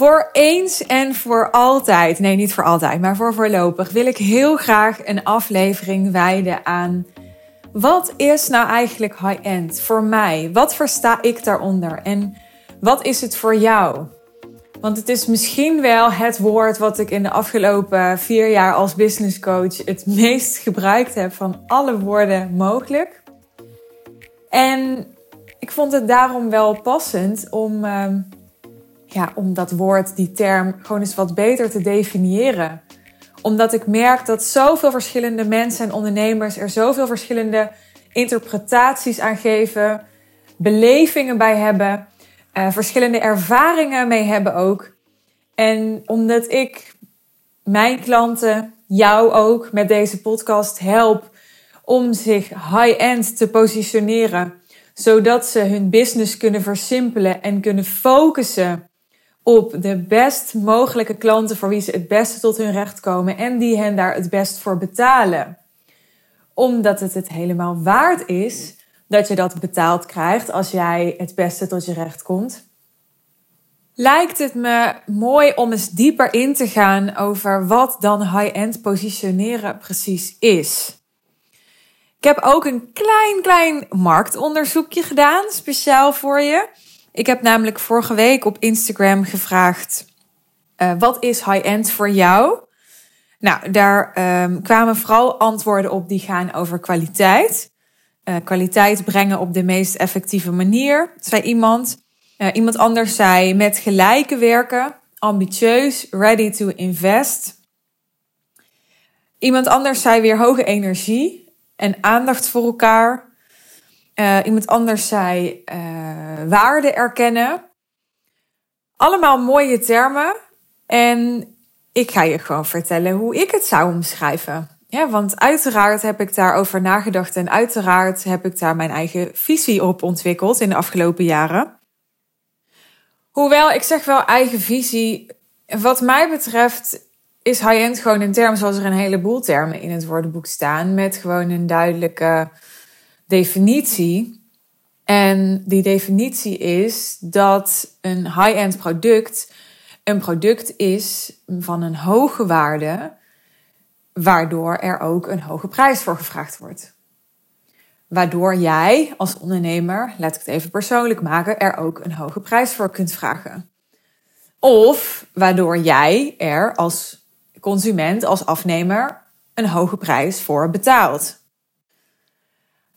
Voor eens en voor altijd, nee niet voor altijd, maar voor voorlopig wil ik heel graag een aflevering wijden aan wat is nou eigenlijk high-end voor mij? Wat versta ik daaronder? En wat is het voor jou? Want het is misschien wel het woord wat ik in de afgelopen vier jaar als business coach het meest gebruikt heb van alle woorden mogelijk. En ik vond het daarom wel passend om, ehm, ja, om dat woord, die term, gewoon eens wat beter te definiëren. Omdat ik merk dat zoveel verschillende mensen en ondernemers er zoveel verschillende interpretaties aan geven, belevingen bij hebben, uh, verschillende ervaringen mee hebben ook. En omdat ik mijn klanten, jou ook, met deze podcast help om zich high-end te positioneren zodat ze hun business kunnen versimpelen en kunnen focussen op de best mogelijke klanten voor wie ze het beste tot hun recht komen en die hen daar het best voor betalen. Omdat het het helemaal waard is dat je dat betaald krijgt als jij het beste tot je recht komt. Lijkt het me mooi om eens dieper in te gaan over wat dan high-end positioneren precies is. Ik heb ook een klein, klein marktonderzoekje gedaan, speciaal voor je. Ik heb namelijk vorige week op Instagram gevraagd: uh, wat is high-end voor jou? Nou, daar um, kwamen vooral antwoorden op die gaan over kwaliteit. Uh, kwaliteit brengen op de meest effectieve manier, zei iemand. Uh, iemand anders zei met gelijke werken, ambitieus, ready to invest. Iemand anders zei weer hoge energie, en aandacht voor elkaar. Uh, iemand anders zei uh, waarde erkennen. Allemaal mooie termen. En ik ga je gewoon vertellen hoe ik het zou omschrijven. Ja, want uiteraard heb ik daarover nagedacht en uiteraard heb ik daar mijn eigen visie op ontwikkeld in de afgelopen jaren. Hoewel ik zeg wel eigen visie, wat mij betreft is high-end gewoon een term zoals er een heleboel termen in het woordenboek staan, met gewoon een duidelijke definitie. En die definitie is dat een high-end product een product is van een hoge waarde, waardoor er ook een hoge prijs voor gevraagd wordt. Waardoor jij als ondernemer, laat ik het even persoonlijk maken, er ook een hoge prijs voor kunt vragen. Of waardoor jij er als consument als afnemer een hoge prijs voor betaalt.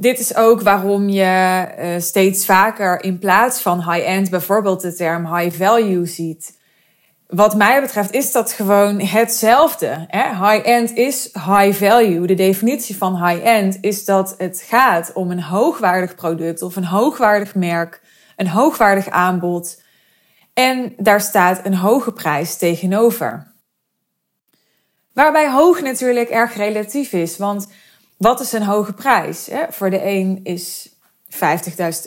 Dit is ook waarom je uh, steeds vaker in plaats van high-end bijvoorbeeld de term high value ziet. Wat mij betreft is dat gewoon hetzelfde. High-end is high value. De definitie van high-end is dat het gaat om een hoogwaardig product of een hoogwaardig merk, een hoogwaardig aanbod. En daar staat een hoge prijs tegenover. Waarbij hoog natuurlijk erg relatief is. Want wat is een hoge prijs? Voor de een is 50.000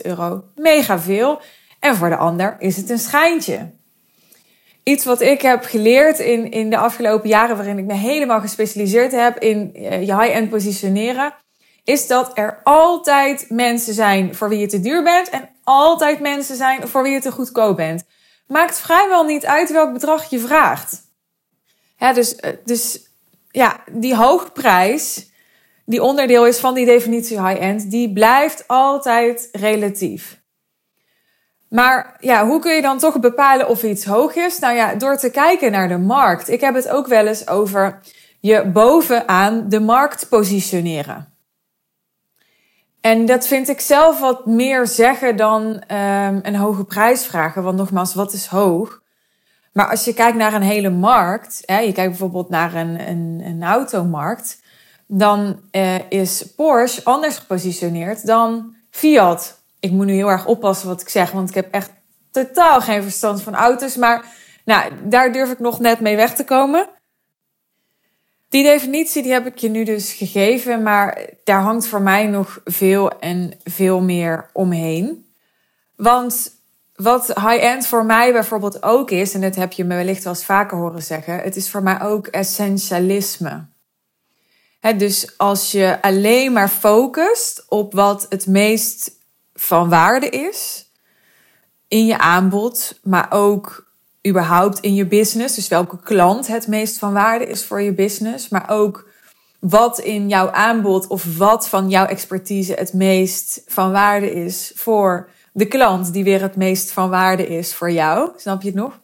euro mega veel. En voor de ander is het een schijntje. Iets wat ik heb geleerd in, in de afgelopen jaren, waarin ik me helemaal gespecialiseerd heb in eh, je high-end positioneren, is dat er altijd mensen zijn voor wie je te duur bent en altijd mensen zijn voor wie je te goedkoop bent. Maakt vrijwel niet uit welk bedrag je vraagt. Ja, dus, eh, dus ja, die hoogprijs, die onderdeel is van die definitie high-end, die blijft altijd relatief. Maar ja, hoe kun je dan toch bepalen of iets hoog is? Nou ja, door te kijken naar de markt. Ik heb het ook wel eens over je bovenaan de markt positioneren. En dat vind ik zelf wat meer zeggen dan um, een hoge prijs vragen. Want nogmaals, wat is hoog? Maar als je kijkt naar een hele markt, hè, je kijkt bijvoorbeeld naar een, een, een automarkt, dan uh, is Porsche anders gepositioneerd dan Fiat. Ik moet nu heel erg oppassen wat ik zeg, want ik heb echt totaal geen verstand van auto's. Maar nou, daar durf ik nog net mee weg te komen. Die definitie die heb ik je nu dus gegeven, maar daar hangt voor mij nog veel en veel meer omheen. Want wat high-end voor mij bijvoorbeeld ook is, en dat heb je me wellicht wel eens vaker horen zeggen, het is voor mij ook essentialisme. Dus als je alleen maar focust op wat het meest van waarde is in je aanbod, maar ook überhaupt in je business. Dus welke klant het meest van waarde is voor je business. Maar ook wat in jouw aanbod of wat van jouw expertise het meest van waarde is voor de klant, die weer het meest van waarde is voor jou. Snap je het nog?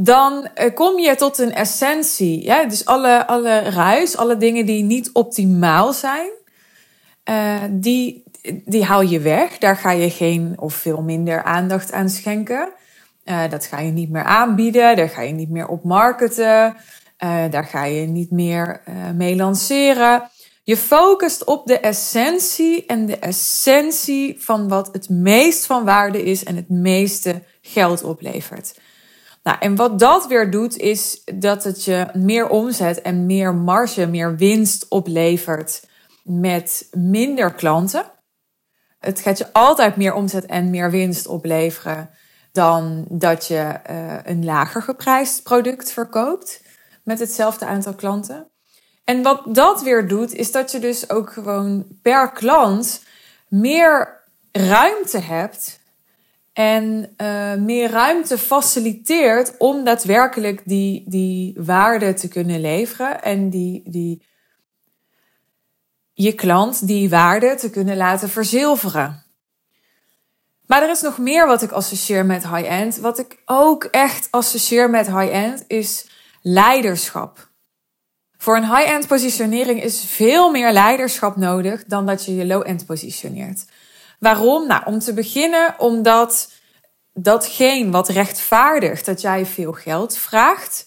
Dan eh, kom je tot een essentie. Ja? Dus alle, alle ruis, alle dingen die niet optimaal zijn, uh, die, die haal je weg. Daar ga je geen of veel minder aandacht aan schenken. Uh, dat ga je niet meer aanbieden, daar ga je niet meer op marketen. Daar ga je niet meer mee lanceren. Je focust op de essentie en de essentie van wat het meest van waarde is en het meeste geld oplevert. Nou, en wat dat weer doet, is dat het je meer omzet en meer marge, meer winst oplevert met minder klanten. Het gaat je altijd meer omzet en meer winst opleveren dan dat je uh, een lager geprijsd product verkoopt met hetzelfde aantal klanten. En wat dat weer doet, is dat je dus ook gewoon per klant meer ruimte hebt en uh, meer ruimte faciliteert om daadwerkelijk die, die waarde te kunnen leveren en die, die je klant die waarde te kunnen laten verzilveren. Maar er is nog meer wat ik associeer met high-end. Wat ik ook echt associeer met high-end is leiderschap. Voor een high-end positionering is veel meer leiderschap nodig dan dat je je low-end positioneert. Waarom? Nou, om te beginnen omdat datgene wat rechtvaardigt dat jij veel geld vraagt,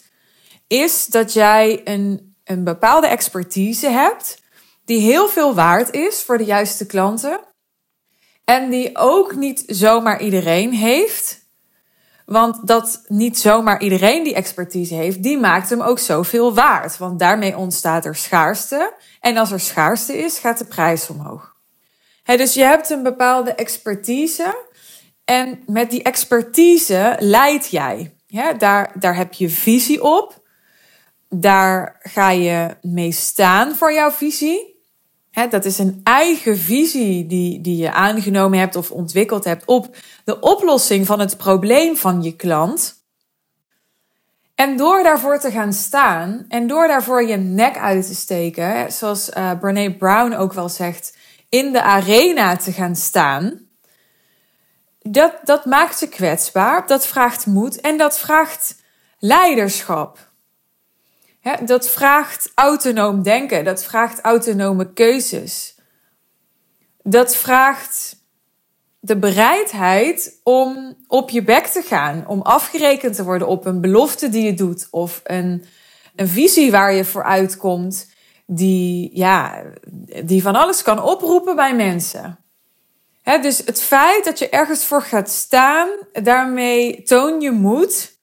is dat jij een, een bepaalde expertise hebt die heel veel waard is voor de juiste klanten en die ook niet zomaar iedereen heeft. Want dat niet zomaar iedereen die expertise heeft, die maakt hem ook zoveel waard. Want daarmee ontstaat er schaarste. En als er schaarste is, gaat de prijs omhoog. Dus je hebt een bepaalde expertise. En met die expertise leid jij. daar, daar heb je visie op. Daar ga je mee staan voor jouw visie dat is een eigen visie die, die je aangenomen hebt of ontwikkeld hebt op de oplossing van het probleem van je klant. En door daarvoor te gaan staan en door daarvoor je nek uit te steken, zoals uh, Brene Brown ook wel zegt, in de arena te gaan staan, dat, dat maakt je kwetsbaar, dat vraagt moed en dat vraagt leiderschap dat vraagt autonoom denken, dat vraagt autonome keuzes. Dat vraagt de bereidheid om op je bek te gaan, om afgerekend te worden op een belofte die je doet of een, een visie waar je voor uitkomt, die, ja, die van alles kan oproepen bij mensen. dus het feit dat je ergens voor gaat staan, daarmee toon je moed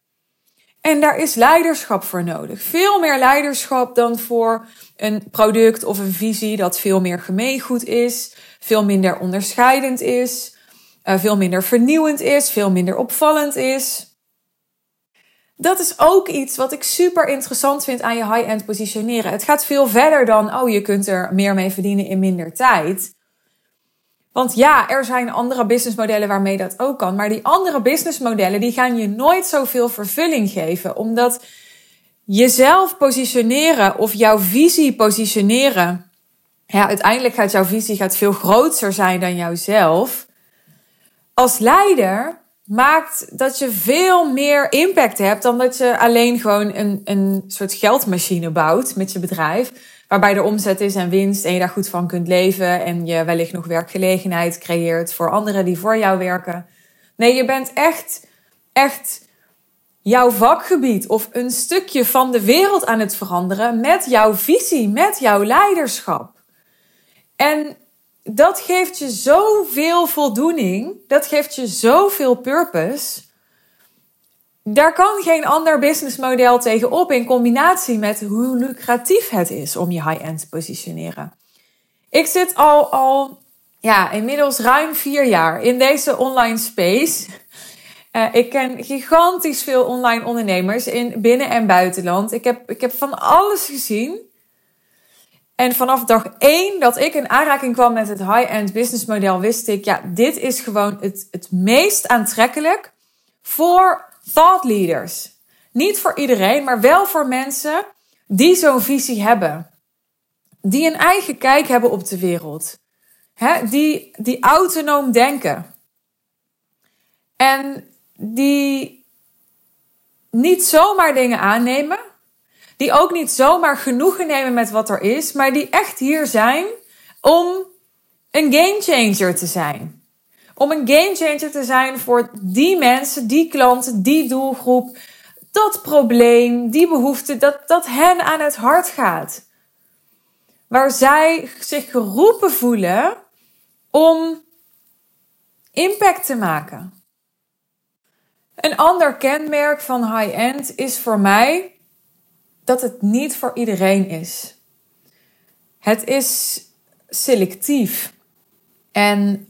en daar is leiderschap voor nodig. Veel meer leiderschap dan voor een product of een visie dat veel meer gemeengoed is, veel minder onderscheidend is, uh, veel minder vernieuwend is, veel minder opvallend is. Dat is ook iets wat ik super interessant vind aan je high-end positioneren. Het gaat veel verder dan, oh, je kunt er meer mee verdienen in minder tijd. Want ja, er zijn andere businessmodellen waarmee dat ook kan. Maar die andere businessmodellen die gaan je nooit zoveel vervulling geven. Omdat jezelf positioneren of jouw visie positioneren. Ja, uiteindelijk gaat jouw visie gaat veel groter zijn dan jouzelf. Als leider maakt dat je veel meer impact hebt dan dat je alleen gewoon een, een soort geldmachine bouwt met je bedrijf waarbij er omzet is en winst en je daar goed van kunt leven en je wellicht nog werkgelegenheid creëert voor anderen die voor jou werken. Nee, je bent echt, echt jouw vakgebied of een stukje van de wereld aan het veranderen met jouw visie, met jouw leiderschap. En dat geeft je zoveel voldoening, dat geeft je zoveel purpose daar kan geen ander businessmodel tegenop in combinatie met hoe lucratief het is om je high-end te positioneren. Ik zit al, al ja, inmiddels ruim vier jaar in deze online space. Uh, ik ken gigantisch veel online ondernemers in binnen- en buitenland. Ik heb, ik heb van alles gezien. En vanaf dag één dat ik in aanraking kwam met het high-end businessmodel, wist ik, ja, dit is gewoon het, het meest aantrekkelijk voor thought leaders. Niet voor iedereen, maar wel voor mensen die zo'n visie hebben. Die een eigen kijk hebben op de wereld. die, die autonoom denken. En die niet zomaar dingen aannemen. Die ook niet zomaar genoegen nemen met wat er is. Maar die echt hier zijn om een gamechanger te zijn. Om een gamechanger te zijn voor die mensen, die klanten, die doelgroep, dat probleem, die behoefte, dat, dat hen aan het hart gaat. Waar zij zich geroepen voelen om impact te maken. Een ander kenmerk van high-end is voor mij dat het niet voor iedereen is. Het is selectief. En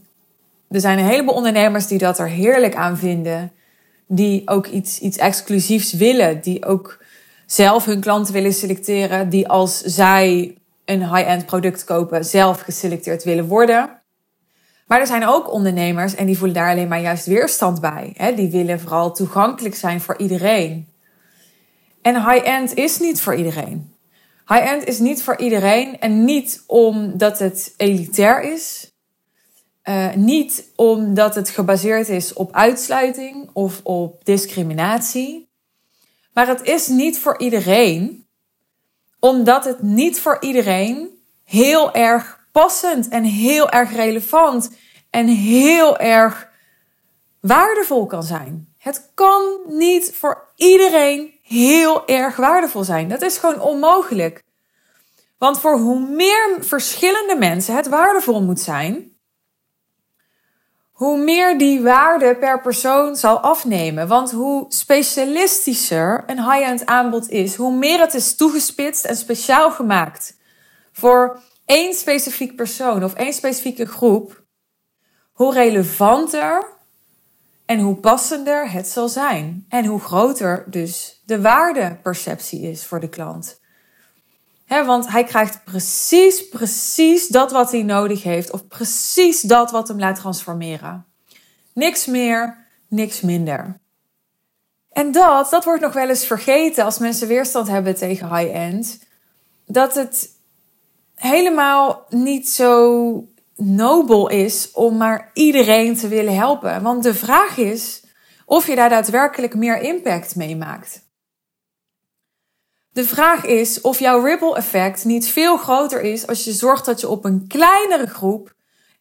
er zijn een heleboel ondernemers die dat er heerlijk aan vinden. Die ook iets, iets exclusiefs willen. Die ook zelf hun klanten willen selecteren. Die als zij een high-end product kopen, zelf geselecteerd willen worden. Maar er zijn ook ondernemers en die voelen daar alleen maar juist weerstand bij. Die willen vooral toegankelijk zijn voor iedereen. En high-end is niet voor iedereen. High-end is niet voor iedereen en niet omdat het elitair is. Uh, niet omdat het gebaseerd is op uitsluiting of op discriminatie. Maar het is niet voor iedereen, omdat het niet voor iedereen heel erg passend en heel erg relevant en heel erg waardevol kan zijn. Het kan niet voor iedereen heel erg waardevol zijn. Dat is gewoon onmogelijk. Want voor hoe meer verschillende mensen het waardevol moet zijn, hoe meer die waarde per persoon zal afnemen. Want hoe specialistischer een high-end aanbod is, hoe meer het is toegespitst en speciaal gemaakt voor één specifiek persoon of één specifieke groep, hoe relevanter en hoe passender het zal zijn. En hoe groter dus de waardeperceptie is voor de klant. want hij krijgt precies, precies dat wat hij nodig heeft. Of precies dat wat hem laat transformeren. Niks meer, niks minder. En dat, dat wordt nog wel eens vergeten als mensen weerstand hebben tegen high-end. Dat het helemaal niet zo nobel is om maar iedereen te willen helpen. Want de vraag is of je daar daadwerkelijk meer impact mee maakt. De vraag is of jouw ripple effect niet veel groter is als je zorgt dat je op een kleinere groep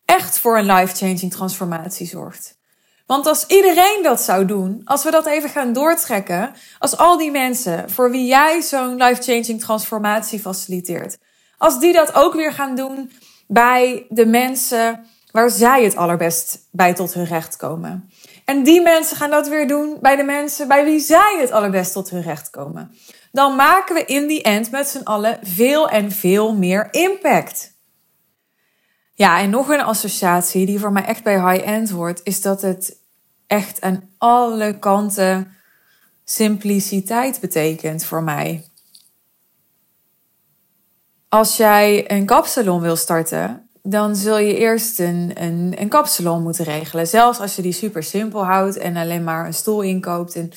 echt voor een life-changing transformatie zorgt. Want als iedereen dat zou doen, als we dat even gaan doortrekken, als al die mensen voor wie jij zo'n life-changing transformatie faciliteert, als die dat ook weer gaan doen bij de mensen waar zij het allerbest bij tot hun recht komen. En die mensen gaan dat weer doen bij de mensen bij wie zij het allerbest tot hun recht komen. Dan maken we in die end met z'n allen veel en veel meer impact. Ja, en nog een associatie die voor mij echt bij high-end wordt, is dat het echt aan alle kanten simpliciteit betekent voor mij. Als jij een kapsalon wil starten, dan zul je eerst een, een, een kapsalon moeten regelen. Zelfs als je die super simpel houdt en alleen maar een stoel inkoopt. En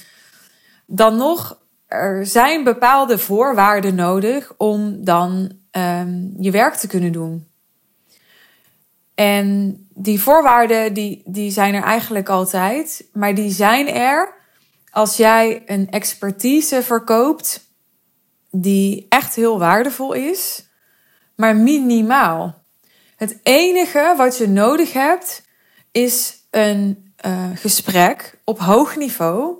dan nog, er zijn bepaalde voorwaarden nodig om dan um, je werk te kunnen doen. En die voorwaarden die, die zijn er eigenlijk altijd, maar die zijn er als jij een expertise verkoopt die echt heel waardevol is, maar minimaal. Het enige wat je nodig hebt is een uh, gesprek op hoog niveau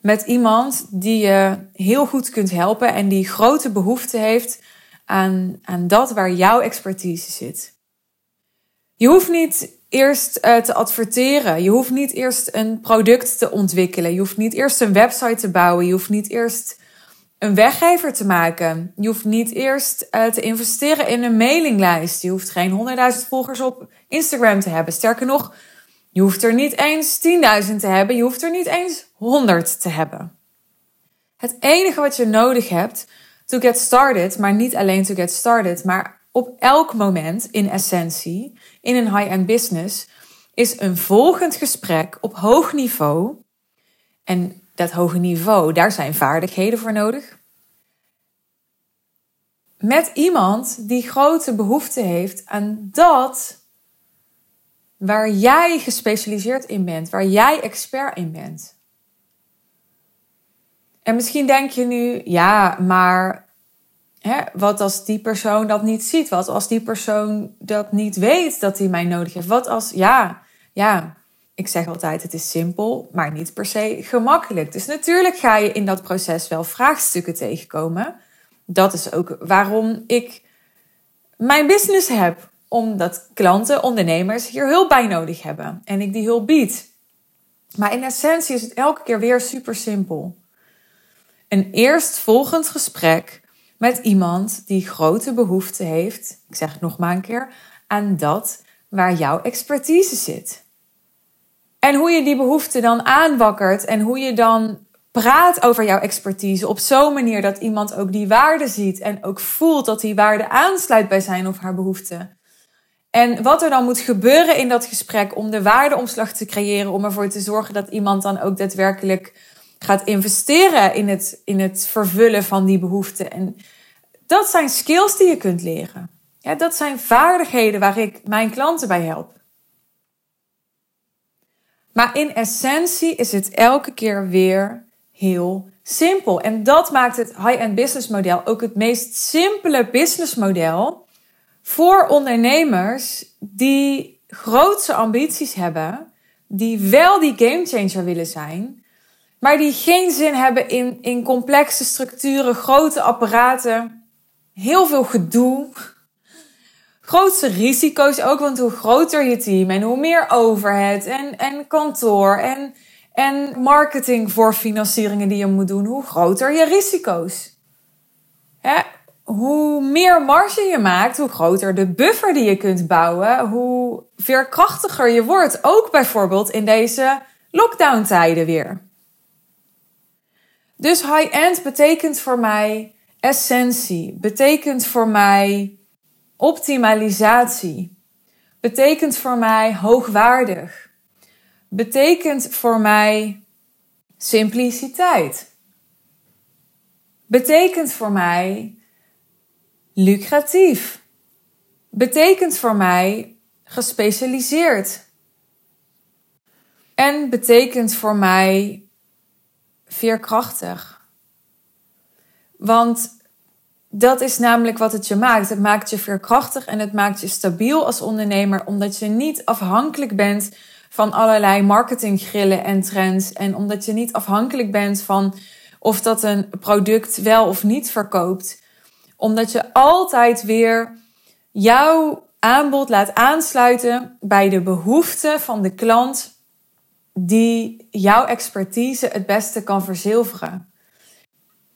met iemand die je heel goed kunt helpen en die grote behoefte heeft aan, aan dat waar jouw expertise zit. Je hoeft niet eerst uh, te adverteren. Je hoeft niet eerst een product te ontwikkelen. Je hoeft niet eerst een website te bouwen. Je hoeft niet eerst een weggever te maken. Je hoeft niet eerst uh, te investeren in een mailinglijst. Je hoeft geen 100.000 volgers op Instagram te hebben. Sterker nog, je hoeft er niet eens 10.000 te hebben. Je hoeft er niet eens 100 te hebben. Het enige wat je nodig hebt to get started, maar niet alleen to get started, maar op elk moment in essentie, in een high-end business, is een volgend gesprek op hoog niveau En dat hoge niveau, daar zijn vaardigheden voor nodig. Met iemand die grote behoefte heeft aan dat waar jij gespecialiseerd in bent, waar jij expert in bent. En misschien denk je nu, ja, maar hè, wat als die persoon dat niet ziet? Wat als die persoon dat niet weet dat hij mij nodig heeft? Wat als, ja, ja, ik zeg altijd, het is simpel, maar niet per se gemakkelijk. Dus natuurlijk ga je in dat proces wel vraagstukken tegenkomen. Dat is ook waarom ik mijn business heb. Omdat klanten, ondernemers hier hulp bij nodig hebben. En ik die hulp bied. Maar in essentie is het elke keer weer super simpel. Een eerstvolgend gesprek met iemand die grote behoefte heeft, ik zeg het nog maar een keer, aan dat waar jouw expertise zit. En hoe je die behoefte dan aanwakkert en hoe je dan praat over jouw expertise op zo'n manier dat iemand ook die waarde ziet en ook voelt dat die waarde aansluit bij zijn of haar behoefte. En wat er dan moet gebeuren in dat gesprek om de waardeomslag te creëren, om ervoor te zorgen dat iemand dan ook daadwerkelijk gaat investeren in het, in het vervullen van die behoeften. En dat zijn skills die je kunt leren. Ja, dat zijn vaardigheden waar ik mijn klanten bij help. Maar in essentie is het elke keer weer heel simpel. En dat maakt het high-end business model ook het meest simpele business model voor ondernemers die grootse ambities hebben, die wel die gamechanger willen zijn, maar die geen zin hebben in, in complexe structuren, grote apparaten, heel veel gedoe. Grootste risico's ook, want hoe groter je team en hoe meer overhead en, en kantoor en, en marketing voor financieringen die je moet doen, hoe groter je risico's. Hè? Hoe meer marge je maakt, hoe groter de buffer die je kunt bouwen, hoe veerkrachtiger je wordt. Ook bijvoorbeeld in deze lockdown-tijden weer. Dus high-end betekent voor mij essentie, betekent voor mij optimalisatie, betekent voor mij hoogwaardig, betekent voor mij simpliciteit, betekent voor mij lucratief, betekent voor mij gespecialiseerd en betekent voor mij veerkrachtig. Want dat is namelijk wat het je maakt. Het maakt je veerkrachtig en het maakt je stabiel als ondernemer, omdat je niet afhankelijk bent van allerlei marketinggrillen en trends. En omdat je niet afhankelijk bent van of dat een product wel of niet verkoopt. Omdat je altijd weer jouw aanbod laat aansluiten bij de behoeften van de klant die jouw expertise het beste kan verzilveren.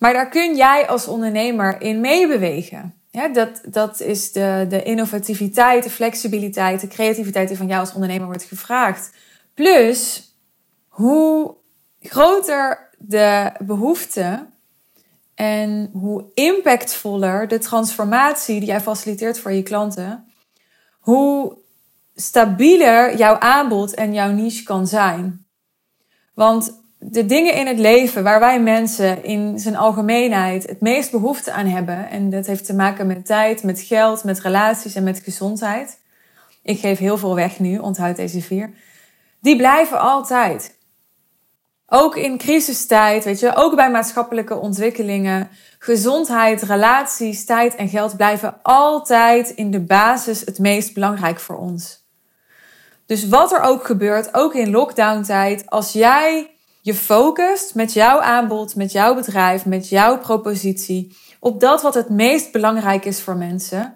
Maar daar kun jij als ondernemer in meebewegen. Ja, dat, dat is de, de innovativiteit, de flexibiliteit, de creativiteit die van jou als ondernemer wordt gevraagd. Plus, hoe groter de behoefte en hoe impactvoller de transformatie die jij faciliteert voor je klanten, hoe stabieler jouw aanbod en jouw niche kan zijn. Want de dingen in het leven waar wij mensen in zijn algemeenheid het meest behoefte aan hebben, en dat heeft te maken met tijd, met geld, met relaties en met gezondheid. Ik geef heel veel weg nu, onthoud deze vier. Die blijven altijd. Ook in crisistijd, weet je, ook bij maatschappelijke ontwikkelingen, gezondheid, relaties, tijd en geld blijven altijd in de basis het meest belangrijk voor ons. Dus wat er ook gebeurt, ook in lockdown-tijd, als jij je focust met jouw aanbod, met jouw bedrijf, met jouw propositie op dat wat het meest belangrijk is voor mensen,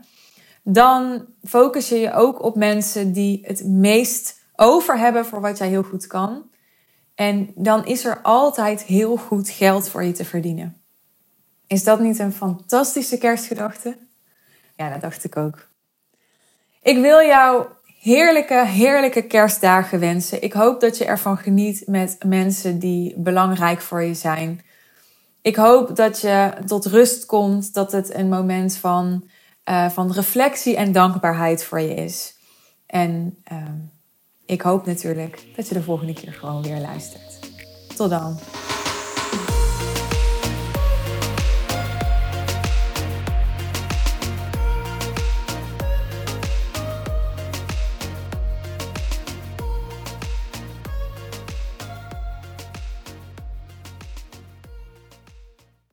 dan focus je je ook op mensen die het meest over hebben voor wat jij heel goed kan. En dan is er altijd heel goed geld voor je te verdienen. Is dat niet een fantastische kerstgedachte? Ja, dat dacht ik ook. Ik wil jou heerlijke, heerlijke kerstdagen wensen. Ik hoop dat je ervan geniet met mensen die belangrijk voor je zijn. Ik hoop dat je tot rust komt, dat het een moment van, uh, van reflectie en dankbaarheid voor je is. En uh, ik hoop natuurlijk dat je de volgende keer gewoon weer luistert. Tot dan.